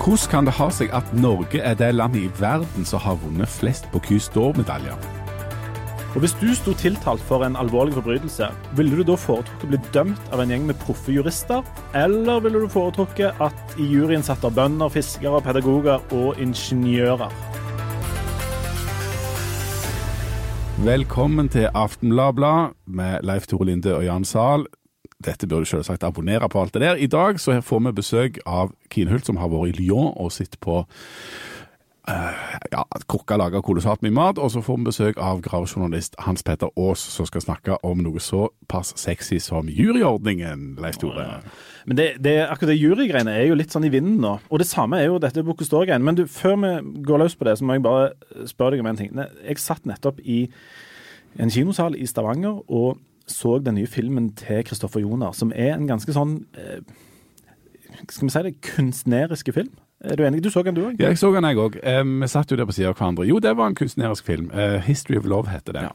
Hvordan kan det ha seg at Norge er det landet i verden som har vunnet flest Bocuse d'Or-medaljer? Og Hvis du sto tiltalt for en alvorlig forbrytelse, ville du da foretrukket å bli dømt av en gjeng med proffe jurister, eller ville du foretrukket at i juryen satt av bønder, fiskere, pedagoger og ingeniører? Velkommen til Aftenbladblad med Leif Tore Linde og Jan Zahl. Dette burde du selvsagt abonnere på alt det der. I dag så får vi besøk av Kine Hult, som har vært i Lyon og sitter på uh, ja, kokka lager kolossalt mye mat. Og så får vi besøk av gravejournalist Hans Petter Aas, som skal snakke om noe såpass sexy som juryordningen, Leif Tore. Men det, det, akkurat det jurygreiene er jo litt sånn i vinden nå. Og det samme er jo dette Bocuse Men du, før vi går løs på det, så må jeg bare spørre deg om en ting. Jeg satt nettopp i en kinosal i Stavanger. og så den nye filmen til Kristoffer Joner, som er en ganske sånn eh, Skal vi si det kunstneriske film? Er du enig? Du så den du òg? Ja, jeg så den jeg òg. Eh, vi satt jo der på sida av hverandre. Jo, det var en kunstnerisk film. Eh, 'History of Love' heter det. Ja.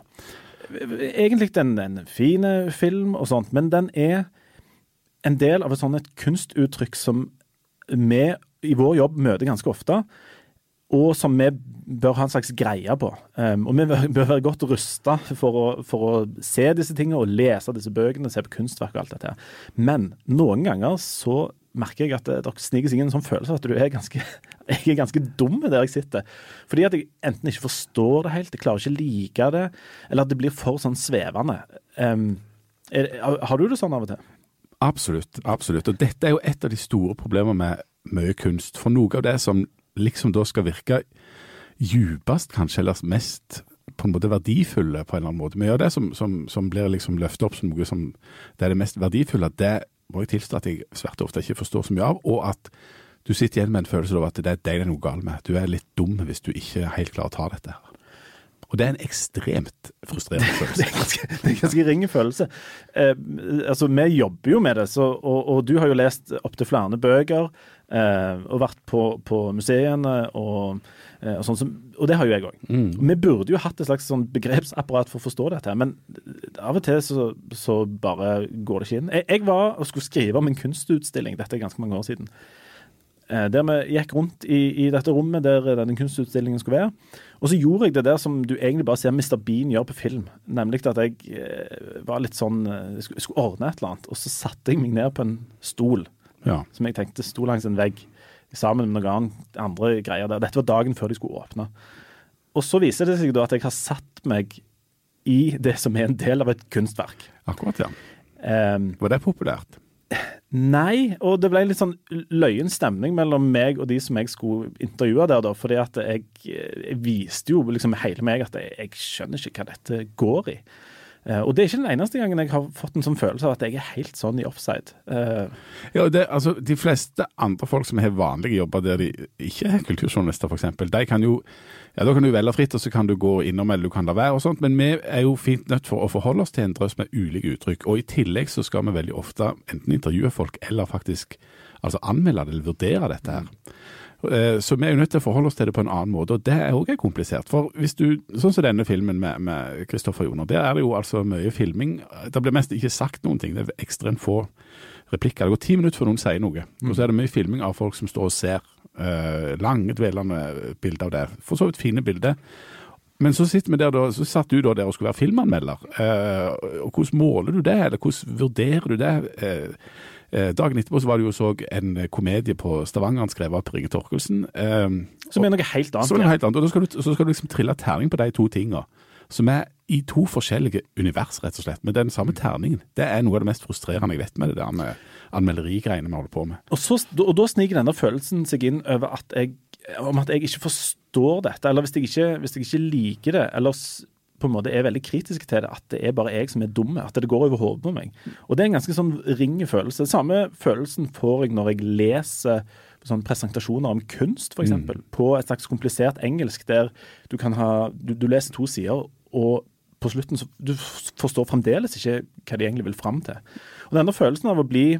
Egentlig en, en fin film og sånt, men den er en del av et sånt et kunstuttrykk som vi i vår jobb møter ganske ofte og som vi bør ha en slags greie på. Um, og vi bør være godt rusta for, for, å se disse tingene og lese disse bøkene, se på kunstverk og alt dette. Men noen ganger så merker jeg at det, dere sniker seg inn en sånn følelse av at du er ganske, jeg er ganske dum der jeg sitter. Fordi at jeg enten ikke forstår det helt, jeg klarer ikke å like det, eller at det blir for sånn svevende. Um, er, har du det sånn av og til? Absolutt. absolutt. Og dette er jo et av de store problemene med mye kunst. For noe av det som liksom da skal virke djupest, kanskje, eller mest på en måte verdifulle på en eller annen måte. Mye av det som, som, som blir liksom løftet opp som noe som det er det mest verdifulle, det må jeg tilstå at jeg svært ofte ikke forstår så mye av. Og at du sitter igjen med en følelse av at det er deg det er noe galt med. Du er litt dum hvis du ikke helt klarer å ta dette. her. Og det er en ekstremt frustrerende følelse. det er ganske, det er ganske ringe følelse. Eh, altså, Vi jobber jo med det, så, og, og, du har jo lest opptil flere bøker. Eh, og vært på, på museene og, eh, og sånn som Og det har jo jeg òg. Mm. Vi burde jo hatt et slags sånn begrepsapparat for å forstå dette, men av og til så, så bare går det ikke inn. Jeg, jeg, var og skulle skrive om en kunstutstilling, dette er ganske mange år siden. Eh, der vi gikk rundt i, i, dette rommet der denne kunstutstillingen skulle være. Og så gjorde jeg det der som du egentlig bare ser Mr. Bean gjøre på film. Nemlig at jeg var litt sånn Jeg skulle ordne et eller annet, og så satte jeg meg ned på en stol ja. som jeg tenkte sto langs en vegg sammen med noen andre greier der. Dette var dagen før de skulle åpne. Og så viser det seg da at jeg har satt meg i det som er en del av et kunstverk. Akkurat, ja. Um, var det populært? Nei, og det ble litt sånn løyen stemning mellom meg og de som jeg skulle intervjue der, da. Fordi at jeg, jeg viste jo liksom hele meg at jeg, jeg skjønner ikke hva dette går i. Uh, og det er ikke den eneste gangen jeg har fått en sånn følelse av at jeg er helt sånn i offside. Uh, ja, det, altså, De fleste andre folk som har vanlige jobber der de ikke er kulturjournalister, f.eks., de kan jo ja, da kan du velge fritt, og så kan du gå innom eller du kan la være og sånt. Men vi er jo fint nødt for å forholde oss til en drøss med ulike uttrykk. Og i tillegg så skal vi veldig ofte enten intervjue folk eller faktisk altså anmelde det eller vurdere dette her. Eh, så vi er jo nødt til å forholde oss til det på en annen måte, og det er òg komplisert. For hvis du, sånn som denne filmen med Kristoffer Joner, der er det jo altså mye filming. Det blir mest ikke sagt noen ting. Det er ekstremt få replikker. Det går ti minutter før noen sier noe. Og så er det mye filming av folk som står og ser. Uh, lange, dvelende bilder av det. For så vidt fine bilder. Men så, sitter vi der da, så satt du da der og skulle være filmanmelder. Uh, og Hvordan måler du det, eller hvordan vurderer du det? Uh, Eh, dagen etterpå så var det jo så en komedie på Stavanger skrevet av Per Inge Torkelsen. Eh, som er noe helt annet. Som er noe helt annet, og skal du, så skal du liksom trille terning på de to tinga. Som er i to forskjellige univers, rett og slett, med den samme terningen. Det er noe av det mest frustrerende jeg vet med det der med anmelderigreiene vi holder på med. Og, så, og da sniker denne følelsen seg inn over at jeg, om at jeg ikke forstår dette, eller hvis jeg ikke, hvis jeg ikke liker det, eller på en måte er veldig kritiske til det, at det er bare jeg som er dum, at det går over hodet på meg. Og Det er en ganske sånn ring følelse. Samme følelsen får jeg når jeg leser sånn presentasjoner om kunst, f.eks. Mm. På et slags komplisert engelsk der du kan ha Du, du leser to sider, og på slutten så du forstår fremdeles ikke hva de egentlig vil fram til. Og denne følelsen av å bli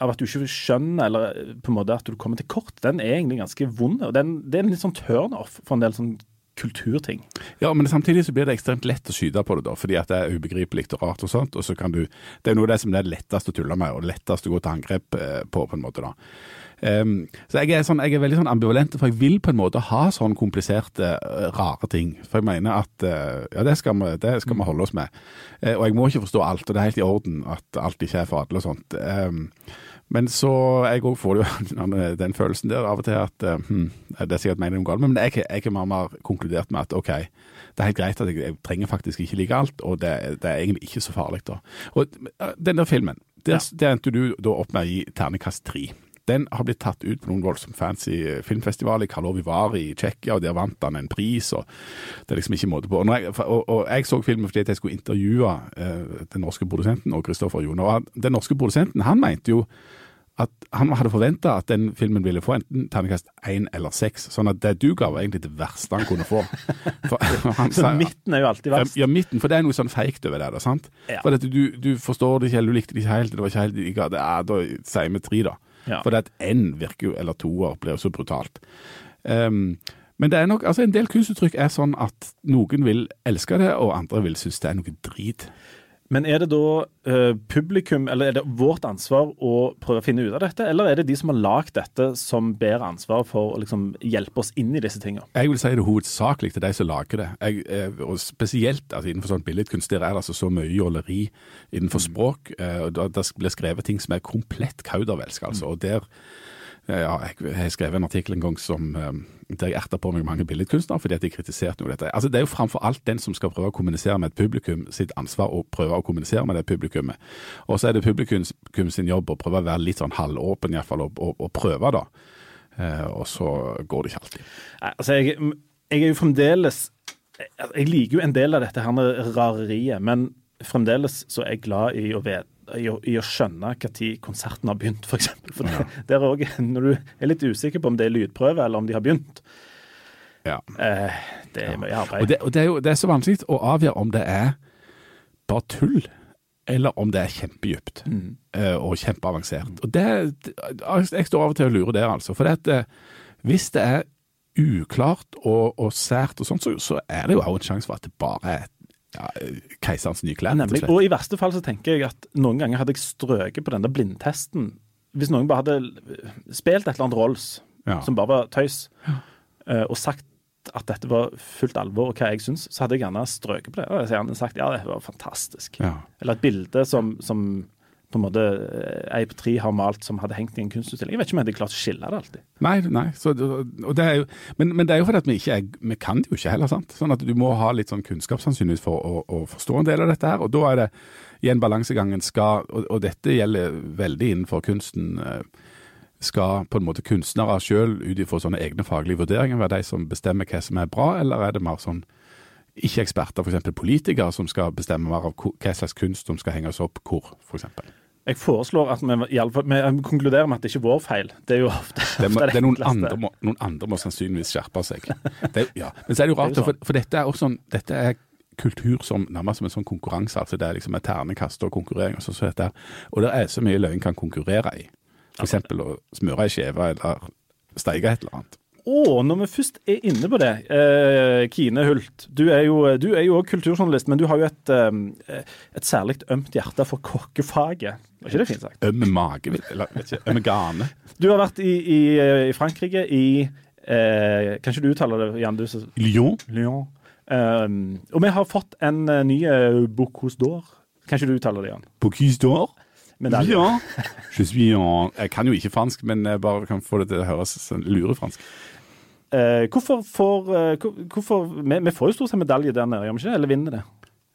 av at du ikke skjønner, eller på en måte at du kommer til kort, den er egentlig ganske vond. og den, Det er en litt sånn turn-off for en del sånn kulturting. Ja, men samtidig så blir det ekstremt lett å skyte på det, da, fordi at det er ubegripelig og rart og sånt. og så kan du, Det er noe av det som er lettest å tulle med, og lettest å gå til angrep eh, på, på en måte. da. Um, så jeg er, sånn, jeg er, veldig sånn ambivalent, for jeg vil på en måte ha sånn kompliserte, uh, rare ting. For jeg mener at uh, ja, det skal, vi, det skal vi holde oss med. Uh, og jeg må ikke forstå alt, og det er helt i orden at alt ikke er for alle og sånt. Um, men så jeg òg får jo den følelsen der av og til at hmm, det er sikkert meg noe galt, men jeg, jeg er mer og mer konkludert med at OK, det er helt greit at jeg, jeg trenger faktisk ikke like alt, og det, det, er egentlig ikke så farlig da. Og den der filmen, der, ja. der endte du da opp med å gi ternekast tre. Den har blitt tatt ut på noen voldsomt fancy eh, filmfestivaler. Karlovy var i Tsjekkia, og der vant han en pris. og Det er liksom ikke måte på. Og jeg, og, og jeg så filmen fordi jeg skulle intervjue uh, den norske produsenten og Kristoffer Joner. Den norske produsenten han mente jo at han hadde forventa at den filmen ville få enten terningkast én eller seks. Sånn at det du ga, var egentlig det verste han kunne få. For, han, så midten er jo alltid verst? Ja, midten, for det er noe sånn feigt over det. Da, sant? Ja. For du, du, forstår det ikke, eller du likte det ikke helt, det var ikke helt like, ja, Da sier vi tre, da. Ja. For det at én virker jo, eller toer blir jo så brutalt. Um, men det er nok, altså en del kunstuttrykk er sånn at noen vil elske det, og andre vil synes det er noe drit. Men er det da uh, publikum, eller er det vårt ansvar å prøve å finne ut av dette, eller er det de som har lagd dette som bærer ansvar for å liksom, hjelpe oss inn i disse tingene? Jeg vil si det hovedsakelig til de som lager det. Jeg, uh, og Spesielt altså, innenfor sånn billedkunst der er det altså så mye jåleri innenfor mm. språk. Uh, og Det blir skrevet ting som er komplett kaudervelsk, altså. Mm. og der ja, jeg har skrevet en artikkel en gang som, eh, der jeg erta på meg mange billedkunstnere fordi at de kritiserte noe dette. Altså, det er jo framfor alt den som skal prøve å kommunisere med et publikum, sitt ansvar å prøve å kommunisere med det publikummet. Og så er det publikum sin jobb å prøve å være litt sånn halvåpen, iallfall, og, og, og prøve, da. Eh, og så går det ikke alltid. Altså, jeg, jeg er jo fremdeles Jeg liker jo en del av dette her rareriet, men fremdeles så er jeg glad i å vite i å, i å skjønne når konserten har begynt, f.eks. For, eksempel. for det, det er også, Når du er litt usikker på om det er lydprøve eller om de har begynt, ja. eh, det er mye arbeid. Og, det, og det, er jo, det er så vanskelig å avgjøre om det er bare tull, eller om det er kjempedypt mm. eh, og kjempeavansert. Og det, Jeg står av og til og lurer der, altså. For det at, eh, hvis det er uklart og, og sært og sånt, så, så er det jo også en sjanse for at det bare er et ja, keiserens nye klær. Nemlig. Og i verste fall så tenker jeg at noen ganger hadde jeg strøket på denne blindtesten. Hvis noen bare hadde spilt et eller annet Rolls ja. som bare var tøys. Eh, og sagt at dette var fullt alvor, og hva jeg syns, så hadde jeg gjerne strøket på det. Og jeg hadde sagt ja, det var fantastisk. Ja. Eller et bilde som, som på en måte eh, ei på tre har malt som hadde hengt i en kunstutstilling. Jeg vet ikke om jeg hadde klart å skille det alltid. Nei, nei. Så, det jo, men, men, det er jo fordi at vi ikke er, vi kan det jo ikke heller. sant? Sånn at Du må ha litt sånn kunnskap sannsynligvis for å, å, forstå en del av dette her. Og da er det igjen balansegangen skal, og, og dette gjelder veldig innenfor kunsten, eh, skal på en måte kunstnere sjøl ut ifra sånne egne faglige vurderinger være de som bestemmer hva som er bra, eller er det mer sånn ikke eksperter, f.eks. politikere, som skal bestemme mer av hva slags kunst som skal henges opp hvor, f.eks. Jeg foreslår at vi, i alle fall, vi konkluderer med at det ikke er vår feil. Det er jo ofte, det, må, det, er noen, andre må, noen andre må sannsynligvis skjerpe seg. Det, ja. Men så er det jo rart, det for, for, dette er også sånn, dette er kultur som nærmest som en sånn konkurranse. altså Det er liksom et ternekast og konkurrering. Og, så, så dette, og det er så mye løgn kan konkurrere i. F.eks. å smøre ei skive eller steike et eller annet. Og når vi først er inne på det, eh, Kine Hult. Du er jo òg kulturjournalist, men du har jo et, eh, et særlig ømt hjerte for kokkefaget. Var ikke det fint sagt? Øm mage, eller vet ikke, ømme gane. Du har vært i, i, i Frankrike, i eh, Kan ikke du uttale det, Jan? Du, så, Lyon. Lyon. Um, og vi har fått en uh, ny uh, Bocuse d'Or. Kan ikke du uttale det, Jan? Bocuse d'Or? Ja. Jeg kan jo ikke fransk, men jeg bare kan få det til å høres sånn lurefransk. Eh, hvorfor får eh, hvorfor, vi, vi, får jo stort sett medalje der nede, gjør vi ikke? Eller vinner det?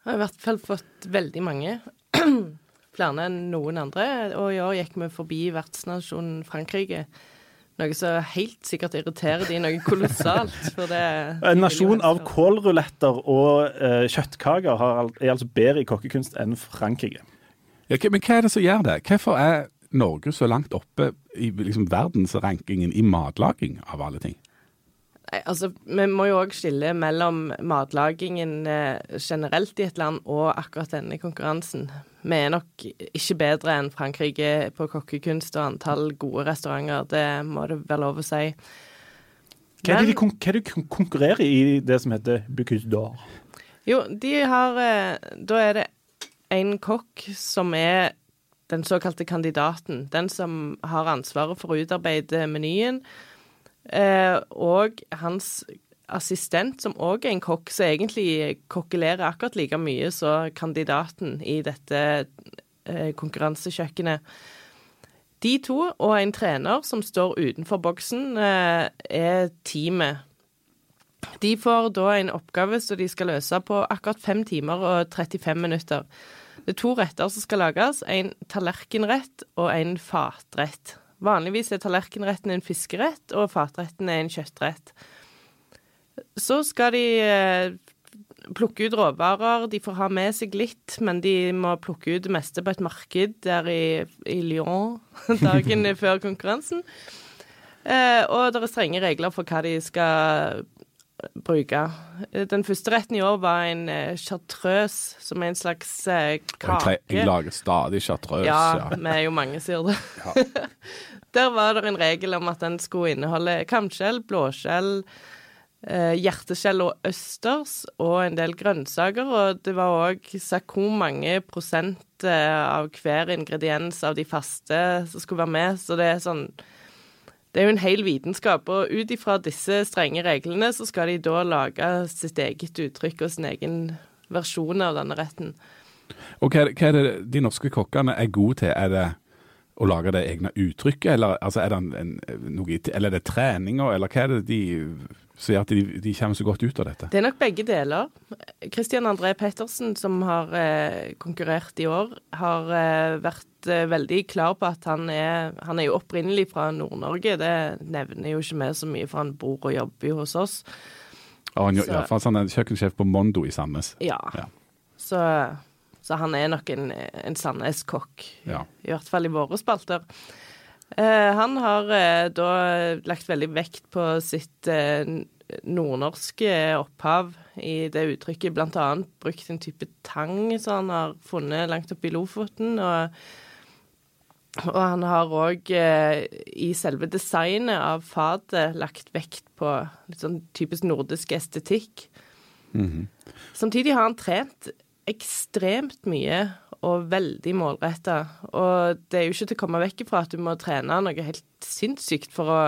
Jeg har i hvert fall fått veldig mange. Flere enn noen andre. Og i år gikk vi forbi vertsnasjonen Frankrike. Noe som helt sikkert irriterer de noe kolossalt. For det en nasjon av kålruletter og uh, kjøttkaker har, er altså bedre i kokkekunst enn Frankrike. Ja, men hva er det som gjør det? Hvorfor er Norge så langt oppe i liksom, verdensrankingen i matlaging, av alle ting? Altså, Vi må jo òg skille mellom matlagingen eh, generelt i et land og akkurat denne konkurransen. Vi er nok ikke bedre enn Frankrike på kokkekunst og antall gode restauranter, det må det være lov å si. Hva er det de kon- hva de konkurrerer i det som heter Bucuse d'Or? Jo, de har eh, Da er det en kokk som er den såkalte kandidaten. Den som har ansvaret for å utarbeide menyen. Eh, og hans assistent, som òg er en kokk, som egentlig kokkelerer akkurat like mye som kandidaten i dette eh, konkurransekjøkkenet. De to og en trener som står utenfor boksen, eh, er teamet. De får da en oppgave som de skal løse på akkurat 5 timer og 35 minutter. Det er to retter som skal lages, en tallerkenrett og en fatrett. Vanligvis er tallerkenretten en fiskerett, og fatretten er en kjøttrett. Så skal de eh, plukke ut råvarer. De får ha med seg litt, men de må plukke ut det meste på et marked der i, i Lyon dagen før konkurransen. Eh, og det er strenge regler for hva de skal bruke. Den første retten i år var en eh, chartreuse, som er en slags eh, kake. jeg lager stadig chartreuse. Ja, vi er jo mange som gjør det. Der var det en regel om at den skulle inneholde kamskjell, blåskjell, eh, hjerteskjell og østers, og en del grønnsaker. Og det var òg sagt hvor mange prosent av hver ingrediens av de faste som skulle være med. Så det er sånn Det er jo en hel vitenskap. Og ut ifra disse strenge reglene så skal de da lage sitt eget uttrykk og sin egen versjon av denne retten. Og hva hva er det de norske kokkene er gode til? Er det å lage det egne uttrykket, eller, altså er det en, en, noe, eller er det treninger, eller hva er det de gjør at de, de kommer så godt ut av dette? Det er nok begge deler. Christian André Pettersen, som har eh, konkurrert i år, har eh, vært eh, veldig klar på at han er Han er jo opprinnelig fra Nord-Norge. Det nevner jo ikke vi så mye, for han bor og jobber jo hos oss. Og han, Så- ja, for han er kjøkkensjef på Mondo i Sandnes. Ja. Ja. Så, så han er nok en, en Sandnes-kokk. Ja. I hvert fall i våre spalter. Eh, han har eh, da lagt veldig vekt på sitt eh, nordnorske opphav i det uttrykket. Blant annet brukt en type tang som han har funnet langt oppe i Lofoten. Og, og han har òg eh, i selve designet av fatet lagt vekt på litt sånn typisk nordisk estetikk. Samtidig har han trent ekstremt mye og veldig målretta. Og det er jo ikke til å komme vekk ifra at du må trene noe helt sinnssykt for å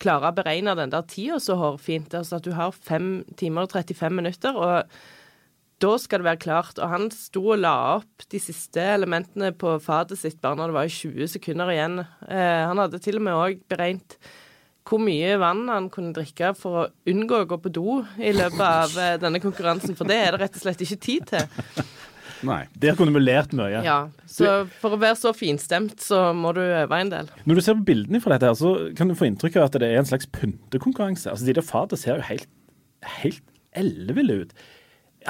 klare å beregne den der tida så hårfint. Altså at du har 5 timer og 35 minutter, og da skal det være klart. Og han sto og la opp de siste elementene på fatet sitt bare når det var 20 sekunder igjen. Eh, han hadde til og med òg beregnet hvor mye vann han kunne drikke for å unngå å gå på do i løpet av eh, denne konkurransen, for det er det rett og slett ikke tid til. Nei. Der kunne vi lært mye. Ja, Så for å være så finstemt, så må du øve en del. Når du ser på bildene fra dette, her, så kan du få inntrykk av at det er en slags pyntekonkurranse. Altså, De der fatene ser jo helt, helt elleville ut.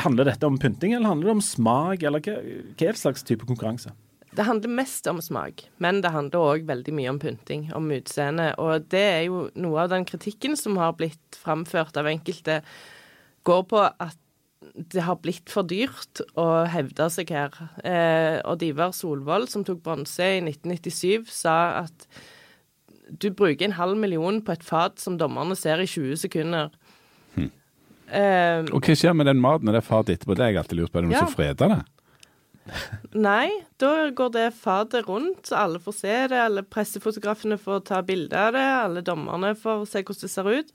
Handler dette om pynting, eller handler det om smak, eller hva, hva er det slags type konkurranse? Det handler mest om smak, men det handler òg veldig mye om pynting, om utseende. Og det er jo noe av den kritikken som har blitt framført av enkelte, går på at det har blitt for dyrt å hevde seg her. Eh, og Divar Solvold, som tok bronse i 1997, sa at du bruker en halv million på et fat som dommerne ser i 20 sekunder. Eh, Og hva skjer med den maten og det fatet etterpå? Det har jeg alltid lurt på. Er det noen Ja. som freder det? Nei, da går det fadet rundt, så alle får se det. Alle pressefotografene får ta bilde av det, alle dommerne får se hvordan det ser ut.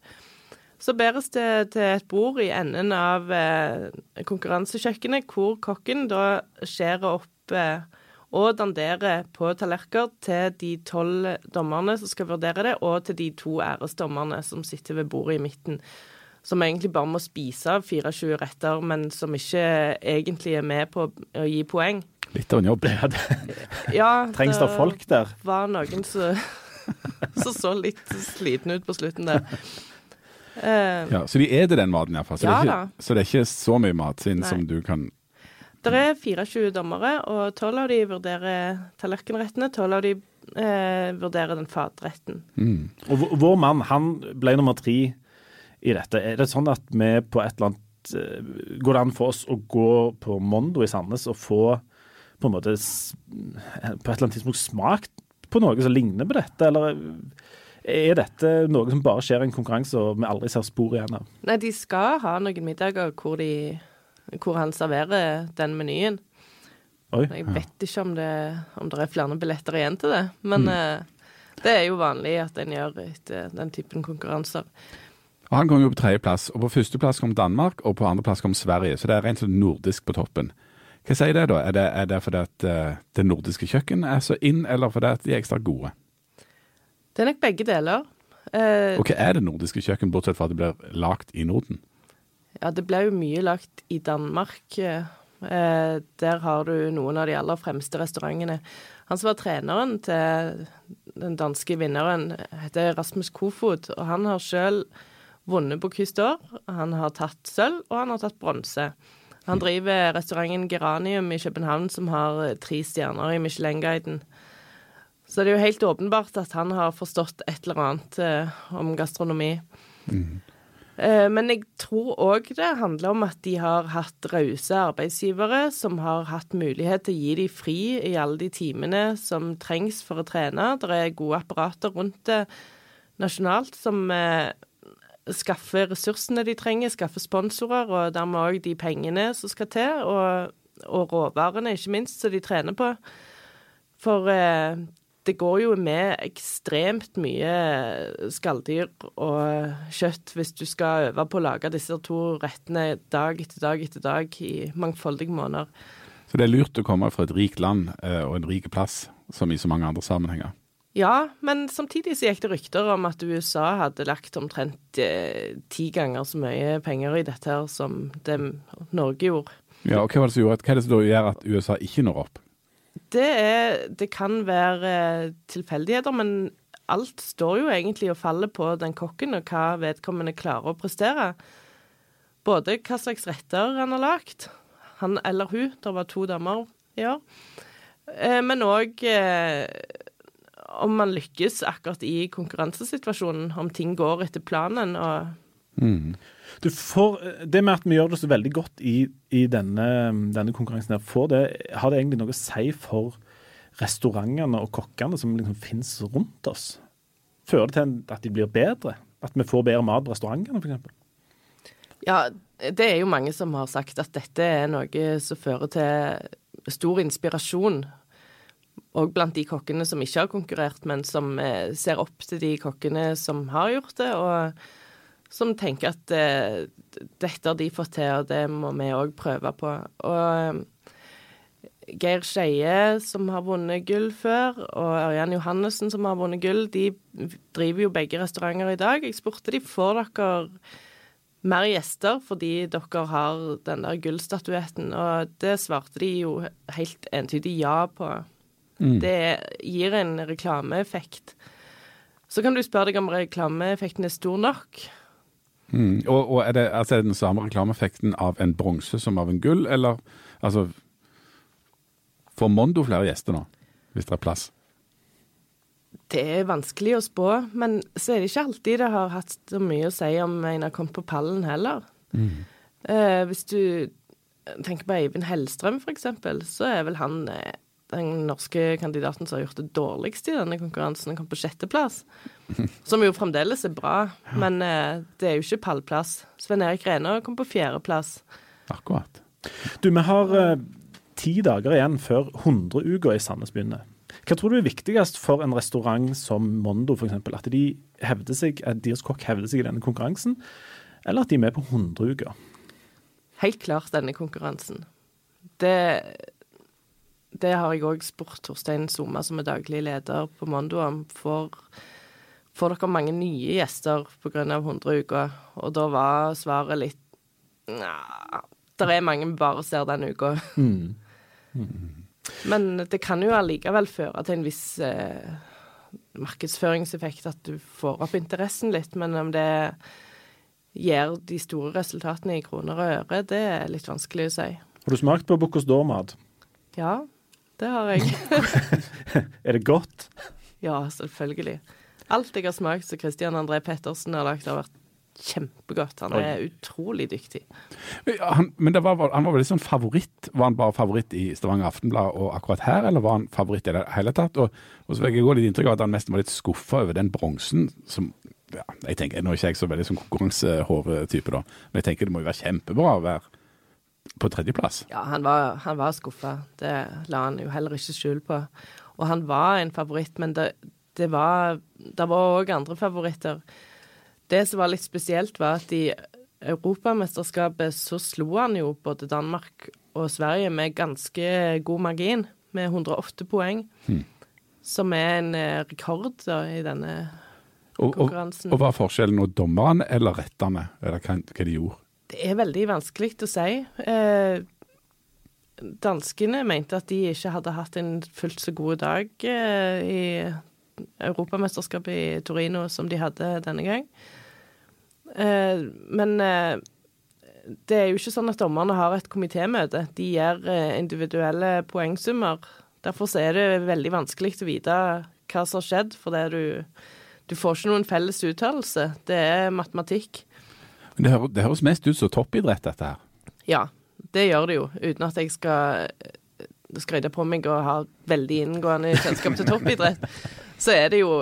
Så bæres det til et bord i enden av eh, konkurransekjøkkenet, hvor kokken da skjærer opp eh, og danderer på tallerkener til de tolv dommerne som skal vurdere det, og til de to æresdommerne som sitter ved bordet i midten. Som egentlig bare må spise av 24 retter, men som ikke egentlig er med på å gi poeng. Litt av en jobb. Ja, det Ja, trengs det folk der? var noen som så, så litt sliten ut på slutten der. Uh, Ja, så de er den maten iallfall. Så, Ja det ikke- så det er ikke så mye matsvinn sin som du kan Det er 24 dommere, og 12 av de vurderer tallerkenrettene. 12 av de eh, vurderer den fatretten. mm. Og vår mann, han ble nummer tre i dette. Er det sånn at vi på et eller annet eh, Går det an for oss å gå på Mondo i Sandnes og få på en måte på et eller annet tidspunkt smakt på noe som ligner på dette, eller Er dette noe som bare skjer i en konkurranse og vi aldri ser spor igjen av? Nei, de skal ha noen middager hvor, de, hvor han serverer den menyen. Oi. Jeg vet ikke om det, om det er flere billetter igjen til det, men eh, det er jo vanlig at en gjør etter den typen konkurranser. Og Han kom jo på tredjeplass, på førsteplass kom Danmark, og på andreplass kom Sverige. Så det er rent sånn nordisk på toppen. Hva sier det, da? Er det, er det fordi at eh, det nordiske kjøkken er så inn, eller fordi at de er ekstra gode? Det er nok begge deler. Eh, Og hva er det nordiske kjøkken, bortsett fra at det blir lagd i Norden? Ja, det ble jo mye lagt i Danmark. Eh, der har du noen av de aller fremste restaurantene. Han som var treneren til den danske vinneren, heter Rasmus Kofod, og han har sjøl vunnet på Custor. Han har tatt sølv, og han har tatt bronse. Han driver restauranten Geranium i København, som har tre stjerner i Michelin-guiden. Så det er jo helt åpenbart at han har forstått et eller annet eh, om gastronomi. Eh, Men jeg tror òg det handler om at de har hatt rause arbeidsgivere som har hatt mulighet til å gi dem fri i alle de timene som trengs for å trene. Det er gode apparater rundt det nasjonalt som eh, skaffer ressursene de trenger, skaffe sponsorer, og dermed òg de pengene som skal til, og, og råvarene, ikke minst, som de trener på. For eh, det går jo med ekstremt mye skalldyr og kjøtt hvis du skal øve på å lage disse to rettene dag etter dag etter dag i mangfoldige måneder. Så det er lurt å komme fra et rikt land eh, og en rik plass, som i så mange andre sammenhenger. Ja, men samtidig så gikk det rykter om at USA hadde lagt omtrent eh, ti ganger så mye penger i dette her som det Norge gjorde. Ja, og Hva var det som gjorde at, hva er det som gjør at USA ikke når opp? Det, er, det kan være eh, tilfeldigheter, men alt står jo egentlig og faller på den kokken og hva vedkommende klarer å prestere. Både hva slags retter han har lagd, han eller hun, det var to damer i år, eh, men òg om man lykkes akkurat i konkurransesituasjonen, om ting går etter planen. og Du får, det med at vi gjør det så veldig godt i, i denne, denne konkurransen, her, får det, har det egentlig noe å si for restaurantene og kokkene som liksom finnes rundt oss? Fører det til at de blir bedre? At vi får bedre mat på restaurantene, f.eks.? Ja, det er jo mange som har sagt at dette er noe som fører til stor inspirasjon. Og blant de kokkene som ikke har konkurrert, men som eh, ser opp til de kokkene som har gjort det, og som tenker at eh, dette har de fått til, og det må vi òg prøve på. Og Geir Skeie, som har vunnet gull før, og Ørjan Johannessen, som har vunnet gull, de driver jo begge restauranter i dag. Jeg spurte de får dere mer gjester fordi dere har den der gullstatuetten, og det svarte de jo helt entydig ja på. Det gir en reklameeffekt. Så kan du spørre deg om reklameeffekten er stor nok. Mm. Og, og er, det, altså er det den samme reklameeffekten av en bronse som av en gull, eller altså Får Mondo flere gjester nå, hvis det er plass? Det er vanskelig å spå, men så er det ikke alltid det har hatt så mye å si om en har kommet på pallen heller. Eh, hvis du tenker på Eivind Hellstrøm, eksempel, så er vel han eh, den norske kandidaten som har gjort det dårligst i denne konkurransen. Kom på sjetteplass, som jo fremdeles er bra, men eh, det er jo ikke pallplass. Sven Erik Rena kom på fjerdeplass. Akkurat. Du, vi har eh, ti dager igjen før 100-uka i Sandnes begynner. Hva tror du er viktigst for en restaurant som Mondo f.eks.? At de hevder seg, at deres kokk hevder seg i denne konkurransen, eller at de er med på 100-uka? Helt klart denne konkurransen. Det, det har jeg òg spurt Torstein Soma, som er daglig leder på Mondo, om. Får, får dere mange nye gjester pga. 100 uker? Og da var svaret litt Nja, det er mange vi bare ser den uka. Men det kan jo allikevel føre til en viss eh, markedsføringseffekt, at du får opp interessen litt. Men om det gir de store resultatene i kroner og øre, det er litt vanskelig å si. Har du smakt på Bocuse d'Or-mat? Ja, det har jeg. Er det godt? Ja, selvfølgelig. Alt jeg har smakt som Christian André Pettersen har lagd, har vært kjempegodt. Han er utrolig dyktig. Han, men var, han var vel litt sånn favoritt? Var han bare favoritt i Stavanger Aftenblad og akkurat her, eller var han favoritt i det hele tatt? Og, og så fikk jeg gå litt inntrykk av at han mest var litt skuffa over den bronsen som ja, jeg tenker, Nå er ikke jeg så veldig sånn konkurransehovetype, da, men jeg tenker det må jo være kjempebra å være på tredjeplass. Ja, han var, han var skuffa. Det la han jo heller ikke skjul på. Og han var en favoritt, men det, det var Det var òg andre favoritter. Det som var litt spesielt, var at i Europamesterskapet så slo han jo både Danmark og Sverige med ganske god margin, med 108 poeng. Hmm. Som er en eh, rekord da, i denne konkurransen. Og, og, og Hva er forskjellen nå, dommerne eller rettene, eller hva, hva de gjorde? Det er veldig vanskelig å si. Eh, danskene mente at de ikke hadde hatt en fullt så god dag eh, i Europamesterskapet i Torino som de hadde denne gang. Eh, men eh, det er jo ikke sånn at dommerne har et komitémøte. De gjør eh, individuelle poengsummer. Derfor er det veldig vanskelig å vite hva som har skjedd, for du, du får ikke noen felles uttalelse. Det er matematikk. Det, høres, det høres mest ut som toppidrett, dette her. Ja, det gjør det jo. Uten at jeg skal skryte på meg og ha veldig inngående kjennskap til toppidrett, så er det jo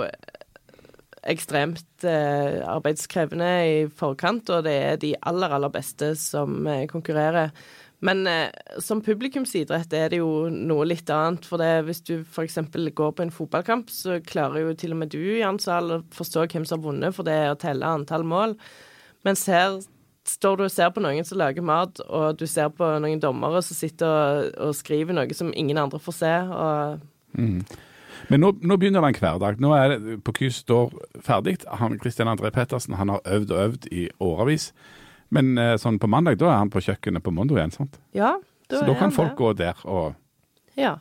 ekstremt eh, arbeidskrevende i forkant, og det er de aller, aller beste som eh, konkurrerer. Men eh, som publikumsidrett er det jo noe litt annet. For det, hvis du f.eks. går på en fotballkamp, så klarer jo til og med du, Jan Sahl, å forstå hvem som har vunnet, for det er å telle antall mål. Mens her står du og ser på noen som lager mat, og du ser på noen dommere som sitter og, og skriver noe som ingen andre får se. Mm. Men nå, nå, begynner det en hverdag. Nå er det på Kys står ferdig. Han, Christian André Pettersen han har øvd og øvd i årevis. Men eh, sånn på mandag, da er han på kjøkkenet på Mondo igjen, sant? Ja, da Så da kan folk gå der og ja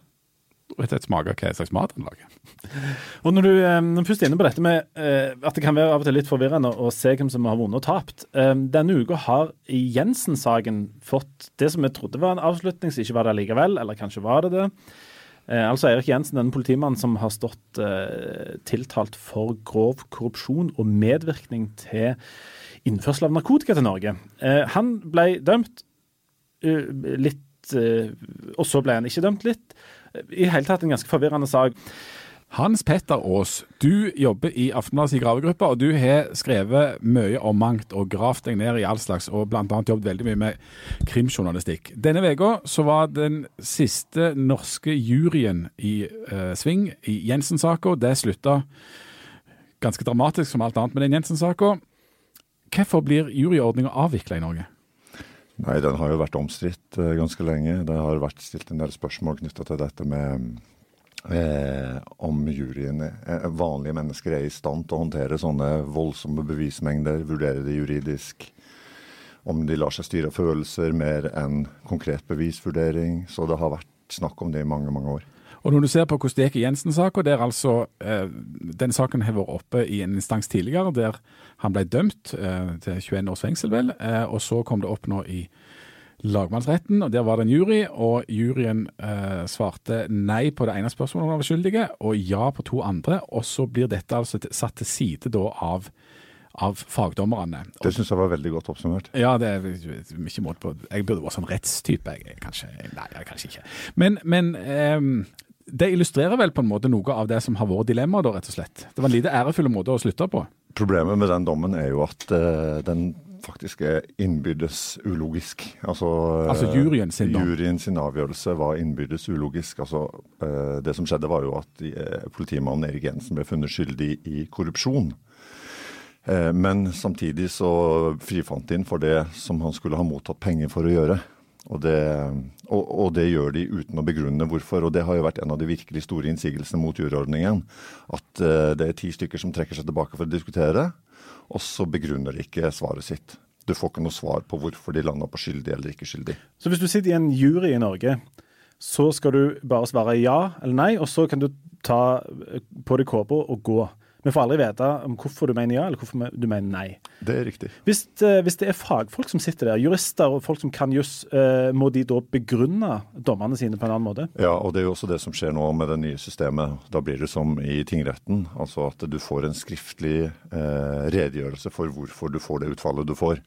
rett og slett smake hva slags mat han lager. Og når du, eh, når først er inne på dette med eh, at det kan være av og til litt forvirrende å se hvem som har vunnet og tapt. Eh, denne uka har Jensen-saken fått det som vi trodde var en avslutning, som ikke var det likevel, eller kanskje var det det. Altså Eirik Jensen, denne politimannen som har stått tiltalt for grov korrupsjon og medvirkning til innførsel av narkotika til Norge. han ble dømt litt Og så ble han ikke dømt litt i hele tatt en ganske forvirrende sak. Hans Petter Aas, du jobber i Aftenbladets gravegruppe, og du har skrevet mye om mangt og gravd deg ned i all slags, og bl.a. jobbet veldig mye med krimjournalistikk. Denne uka var den siste norske juryen i uh, sving i Jensen-saka. Det slutta ganske dramatisk som alt annet med den Jensen-saka. Hvorfor blir juryordninga avvikla i Norge? Nei, den har jo vært omstridt uh, ganske lenge. Det har vært stilt en del spørsmål knytta til dette med eh, om juryene, eh, vanlige mennesker, er i stand til å håndtere sånne voldsomme bevismengder, vurdere det juridisk. Om de lar seg styre av følelser mer enn konkret bevisvurdering. Så det har vært snakk om det i mange, mange år. Og Når du ser på Kosteke Jensen-saka, der altså eh, Den saken har vært oppe i en instans tidligere, der han ble dømt eh, til 21 års fengsel, vel. Eh, og så kom det opp nå i lagmannsretten, og der var det en jury. Og juryen eh, svarte nei på det ene spørsmålet om han var skyldige, og ja på to andre. Og så blir dette altså satt til side da av av fagdommerne. Det syns jeg var veldig godt oppsummert. Ja, det er mye måte på Jeg burde vært sånn rettstype, jeg. Kanskje, nei, kanskje ikke. Men, men um, det illustrerer vel på en måte noe av det som har vært dilemmaet, rett og slett. Det var en lite ærefull måte å slutte på. Problemet med den dommen er jo at uh, den faktisk er innbyrdes ulogisk. Altså, altså juryen sin? Juryen sin avgjørelse var innbyrdes ulogisk. Altså, uh, det som skjedde, var jo at uh, politimannen Erik Jensen ble funnet skyldig i korrupsjon. Men samtidig så frifant de inn for det som han skulle ha mottatt penger for å gjøre. Og det, og, og det, gjør de uten å begrunne hvorfor. Og det har jo vært en av de virkelig store innsigelsene mot juryordningen. At uh, det er ti stykker som trekker seg tilbake for å diskutere, og så begrunner de ikke svaret sitt. Du får ikke noe svar på hvorfor de landa på skyldig eller ikke skyldig. Så hvis du sitter i en jury i Norge, så skal du bare svare ja eller nei, og så kan du ta på deg kåpa og gå. Vi får aldri vite om hvorfor du mener ja, eller hvorfor du mener nei. Det er riktig. Hvis, eh, hvis det er fagfolk som sitter der, jurister og folk som kan juss, eh, må de da begrunne dommene sine på en annen måte? Ja, og det er jo også det som skjer nå med det nye systemet. Da blir det som i tingretten, altså at du får en skriftlig eh, redegjørelse for hvorfor du får det utfallet du får.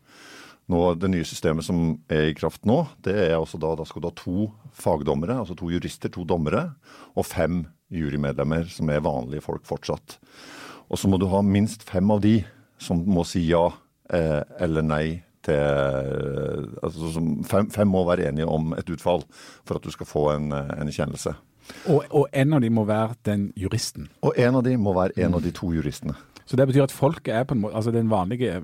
Nå, det nye systemet som er i kraft nå, det er også da, da skal du ha to fagdommere, altså to jurister, to dommere, og fem jurymedlemmer som er vanlige folk fortsatt. Og så må du ha minst fem av de som må si ja eh, eller nei til altså fem, fem, må være enige om et utfall for at du skal få en, en kjennelse. Og, og, en av de må være den juristen? Og en av de må være en av de to juristene. Så det betyr at folket er på en måte, altså den vanlige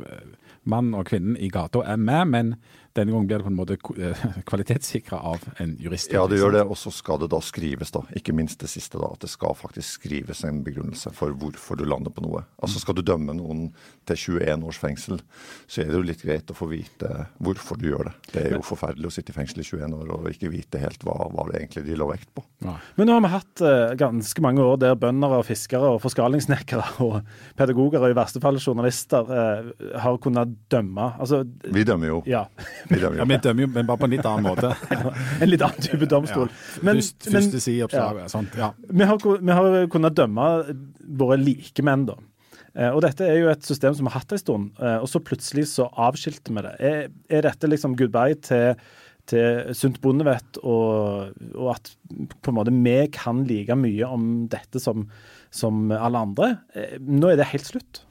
mannen og kvinnen i gata er med, men denne gangen blir det på en måte eh, kvalitetssikra av en jurist. Ja, det gjør det, og så skal det da skrives, da. Ikke minst det siste, da. At det skal faktisk skrives en begrunnelse for hvorfor du lander på noe. Altså Skal du dømme noen til 21 års fengsel, så er det jo litt greit å få vite hvorfor du gjør det. Det er jo forferdelig å sitte i fengsel i 21 år og ikke vite helt hva, hva det egentlig de la vekt på. Ja. Men nå har vi hatt uh, ganske mange år der bønder og fiskere og forskalingssnekkere og pedagoger og i verste fall journalister uh, har kunnet dømme. Altså, vi dømmer jo. Ja. Ja, vi dømmer jo men bare på en litt annen måte. en litt annen type domstol. Men, Først, første sideoppslag. Ja. Sånt, ja. Vi, har, vi har kunnet dømme våre likemenn, da. Eh, og dette er jo et system som vi har hatt en stund, eh, og så plutselig så avskilte vi det. Er, er dette liksom goodbye til, til sunt bondevett, og, og, at på en måte vi kan like mye om dette som, som alle andre? Eh, nå er det helt slutt.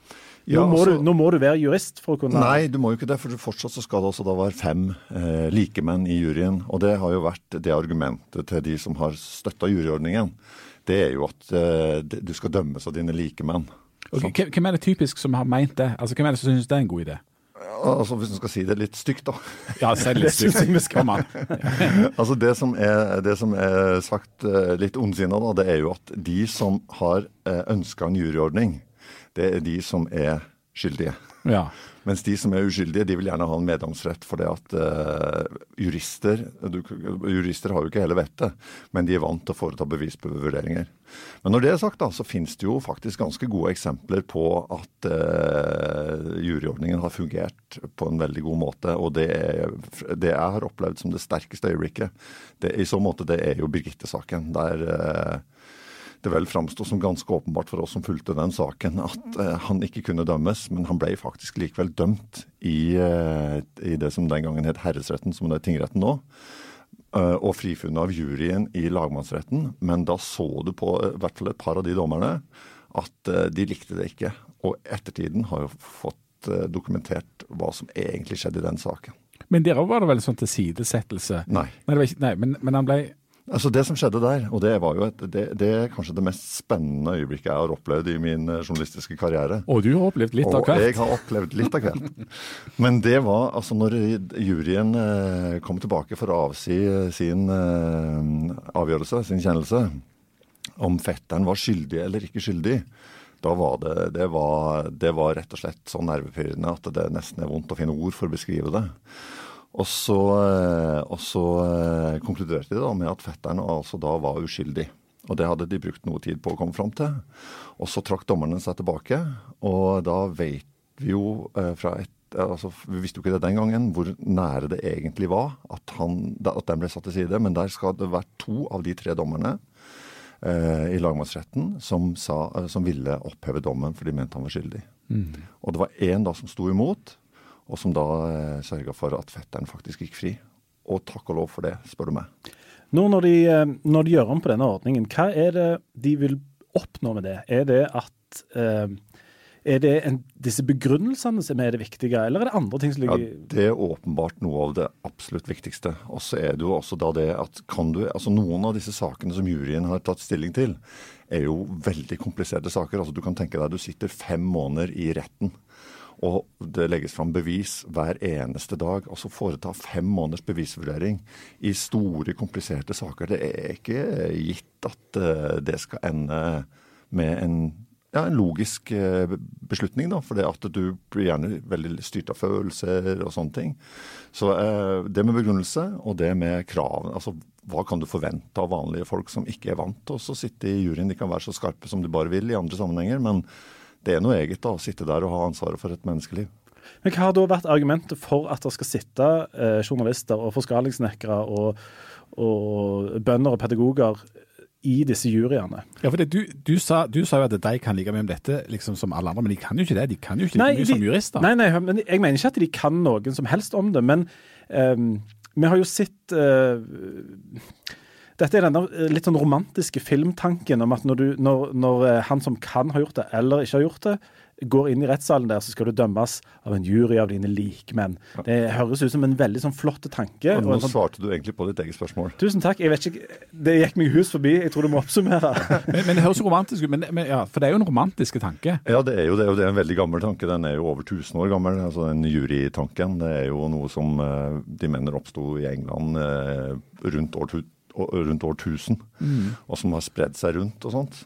Ja, nå, må altså, du, nå, må du, være jurist for å kunne Nei, du må jo ikke det. For fortsatt så skal det også da være fem eh, likemenn i juryen. Og det har jo vært det argumentet til de som har støtta juryordningen. Det er jo at eh, du skal dømmes av dine likemenn. Okay, hvem er det typisk som har meint det? Altså, Hvem er det som syns det er en god idé? Altså Hvis du skal si det litt stygt, da. Ja, si det litt stygt. Kom an. altså det som, er, det som er sagt eh, litt ondsinna, da, det er jo at de som har eh, ønska en juryordning, det er de som er skyldige. Ja. Mens de som er uskyldige, de vil gjerne ha en meddomsrett. For det at uh, jurister du, Jurister har jo ikke hele vettet, men de er vant til å foreta bevisvurderinger. Men når det er sagt, da, så finnes det jo faktisk ganske gode eksempler på at uh, juryordningen har fungert på en veldig god måte. Og det, er, det jeg har opplevd som det sterkeste øyeblikket, det, i så måte, det er jo Birgitte-saken. der uh, det vel framsto som ganske åpenbart for oss som fulgte den saken, at eh, han ikke kunne dømmes. Men han ble faktisk likevel dømt i, eh, i det som den gangen het herresretten, som det er tingretten nå. Eh, og frifunnet av juryen i lagmannsretten. Men da så du på i hvert fall et par av de dommerne at de likte det ikke. Og ettertiden har jo fått dokumentert hva som egentlig skjedde i den saken. Men der var det vel sånn tilsidesettelse? Nei. Nei, ikke, nei men, men han ble Altså Det som skjedde der, og det var jo et, det, det, er kanskje det mest spennende øyeblikket jeg har opplevd i min eh, journalistiske karriere. Og du har opplevd litt av hvert. Og jeg har opplevd litt av hvert. Men det var altså når juryen eh, kom tilbake for å avsi eh, sin avgjørelse, sin kjennelse, om fetteren var skyldig eller ikke skyldig. Da var det, det, var, det var rett og slett så nervepirrende at det nesten er vondt å finne ord for å beskrive det. Og så, eh, og så, eh, konkluderte de da med at fetteren altså da var uskyldig. Og det hadde de brukt noe tid på å komme fram til. Og så trakk dommerne seg tilbake, og da vet vi jo eh, fra et altså, Vi visste jo ikke det den gangen, hvor nære det egentlig var at, han, at den ble satt til side. Men der skal det være to av de tre dommerne eh, i lagmannsretten som, sa, som, ville oppheve dommen, for de mente han var skyldig. Mm. Og det var én da som sto imot, og som da eh, sørga for at fetteren faktisk gikk fri. Og takk og lov for det, spør du meg. Nå når de, eh, når de gjør om på denne ordningen, hva er det de vil oppnå med det? Er det at eh, er det en, disse begrunnelsene som er det viktige, eller er det andre ting som ligger ja, Det er åpenbart noe av det absolutt viktigste. Og så er det jo også da det at kan du Altså noen av disse sakene som juryen har tatt stilling til, er jo veldig kompliserte saker. Altså Du kan tenke deg du sitter fem måneder i retten og det legges fram bevis hver eneste dag. Altså foreta fem måneders bevisvurdering i store, kompliserte saker. Det er ikke gitt at uh, det skal ende med en, ja, en logisk uh, beslutning, da. For det at du blir gjerne veldig styrt av følelser og sånne ting. Så uh, det med begrunnelse og det med krav. Altså hva kan du forvente av vanlige folk som ikke er vant til å sitte i juryen? De kan være så skarpe som de bare vil i andre sammenhenger. men det er noe eget da, å sitte der og ha ansvaret for et menneskeliv. Men Hva har da vært argumentet for at det skal sitte eh, journalister og forskalingssnekkere og, og bønder og pedagoger i disse juryene? Ja, for det, du, du, sa, du sa jo at de kan like mye om dette liksom som alle andre, men de kan jo ikke det. De kan jo ikke like mye som jurister. Nei, nei, men jeg mener ikke at de kan noen som helst om det. Men um, vi har jo sett uh, dette er denne litt sånn romantiske filmtanken om at når, du, når, når han som kan ha gjort det, eller ikke har gjort det, går inn i rettssalen der, så skal du dømmes av en jury av dine likmenn. Det høres ut som en veldig sånn flott tanke. Og nå og sånn, svarte du egentlig på ditt eget spørsmål. tusen takk. Jeg vet ikke, Det gikk meg hus forbi. Jeg tror du må oppsummere. Men, men det høres romantisk ut, men, men, ja, for det er jo en romantisk tanke. Ja, det er jo det, og det er en veldig gammel tanke. Den er jo over 1000 år gammel. altså Den jurytanken. Det er jo noe som eh, de mener oppsto i England eh, rundt år, rundt årtusen, mm. og som har spredd seg rundt og sånt.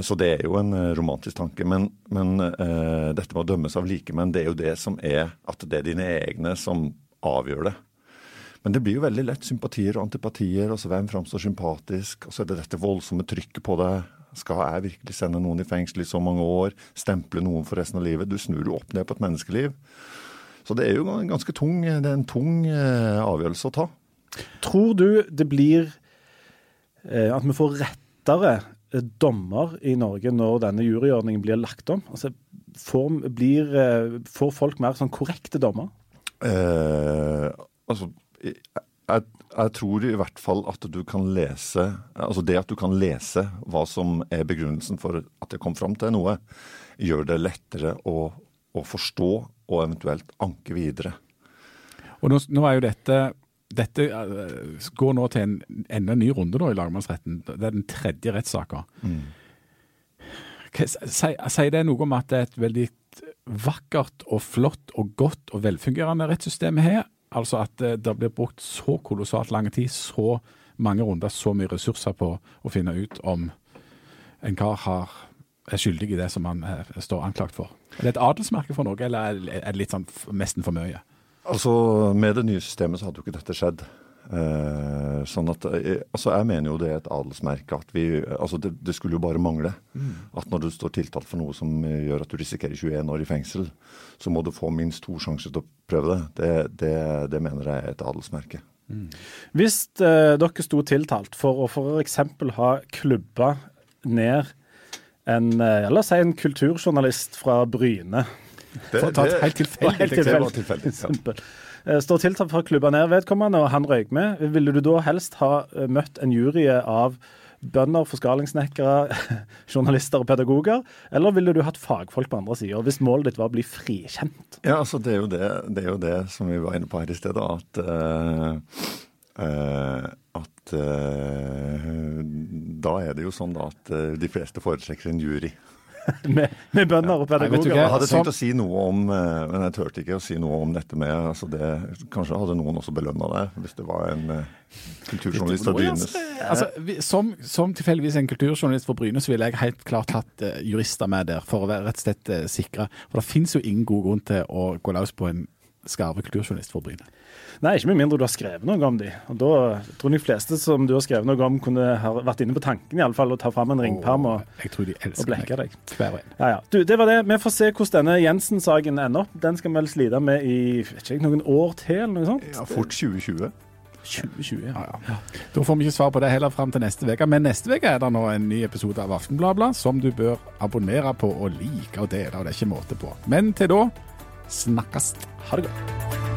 Så det er jo en eh, romantisk tanke. Men, men uh, dette med å dømmes av likemenn, det er jo det som er at det er dine egne som avgjør det. Men det blir jo veldig lett sympatier og antipatier. altså Hvem framstår sympatisk? Og så er det dette voldsomme trykket på deg. Skal jeg virkelig sende noen i fengsel i så mange år? Stemple noen for resten av livet? Du snur jo opp ned på et menneskeliv. Så det er jo en ganske tung, det er en tung uh, avgjørelse å ta. Tror du det blir eh, at vi får rettere dommer i Norge når denne juryordningen blir lagt om? Altså, får, blir, eh, får folk mer sånn korrekte dommer? Eh, altså, jeg, jeg, tror i hvert fall at du kan lese Altså det at du kan lese hva som er begrunnelsen for at jeg kom fram til noe, gjør det lettere å, å forstå og eventuelt anke videre. Og nå, nå er jo dette dette uh, går nå til en enda ny runde da, i lagmannsretten. Det er den tredje rettssaka. Mm. Sier det noe om at det er et veldig vakkert og flott og godt og velfungerende rettssystem her? Altså at uh, det blir brukt så kolossalt lang tid, så mange runder, så mye ressurser på å finne ut om en kar har, er skyldig i det som han uh, står anklagt for. Er det et adelsmerke for noe, eller er det litt sånn nesten for mye? Altså, Med det nye systemet så hadde jo ikke dette skjedd. Eh, sånn at, eh, altså Jeg mener jo det er et adelsmerke. at vi, altså det, det skulle jo bare mangle. Mm. At når du står tiltalt for noe som gjør at du risikerer 21 år i fengsel, så må du få minst to sjanser til å prøve det. Det, det, det mener jeg er et adelsmerke. Mm. Hvis eh, dere sto tiltalt for å f.eks. ha klubba ned en, eh, la oss si en kulturjournalist fra Bryne det, for å ta et helt tilfeldig ja. Står tiltalt for å klubbe ned vedkommende, og han røyk med. Ville du da helst ha eh, møtt en jury av bønder, forskalingssnekkere, journalister og pedagoger? Eller ville du hatt fagfolk på andre sida, hvis målet ditt var å bli frikjent? Ja, altså det er jo det, det, er jo det som vi var inne på her i stedet, at uh, uh, at uh, da er det jo sånn da at de fleste foretrekker en jury. med, med, bønder og pedagoger. jeg hadde tenkt å si noe om, eh, men jeg turte ikke å si noe om dette med altså det, Kanskje hadde noen også belønna deg, hvis det var en uh, kulturjournalist fra Brynes. Altså, som, som tilfeldigvis en kulturjournalist fra Brynes ville jeg helt klart hatt uh, jurister med der, for å være rett og slett sikre. For det finnes jo ingen god grunn til å gå løs på en skarve kulturjournalist for Bryne. Nei, ikke med mindre du har skrevet noe om de. Og Da tror jeg de fleste som du har skrevet noe om, kunne ha vært inne på tanken i alle fall, å ta fram en ringperm og, og blekke deg. Hver ja, ja. Du, det var det. Vi får se hvordan denne Jensen-saken ender opp. Den skal vi vel slite med i ikke, noen år til, eller noe sånt? Ja, Fort 2020. 2020, ja. ja, ja. Da får vi ikke svar på det heller fram til neste uke. Men neste uke er det nå en ny episode av Aftenbladet som du bør abonnere på og like og dele, og det er ikke måte på. Men til da Snakkast. Ha det godt.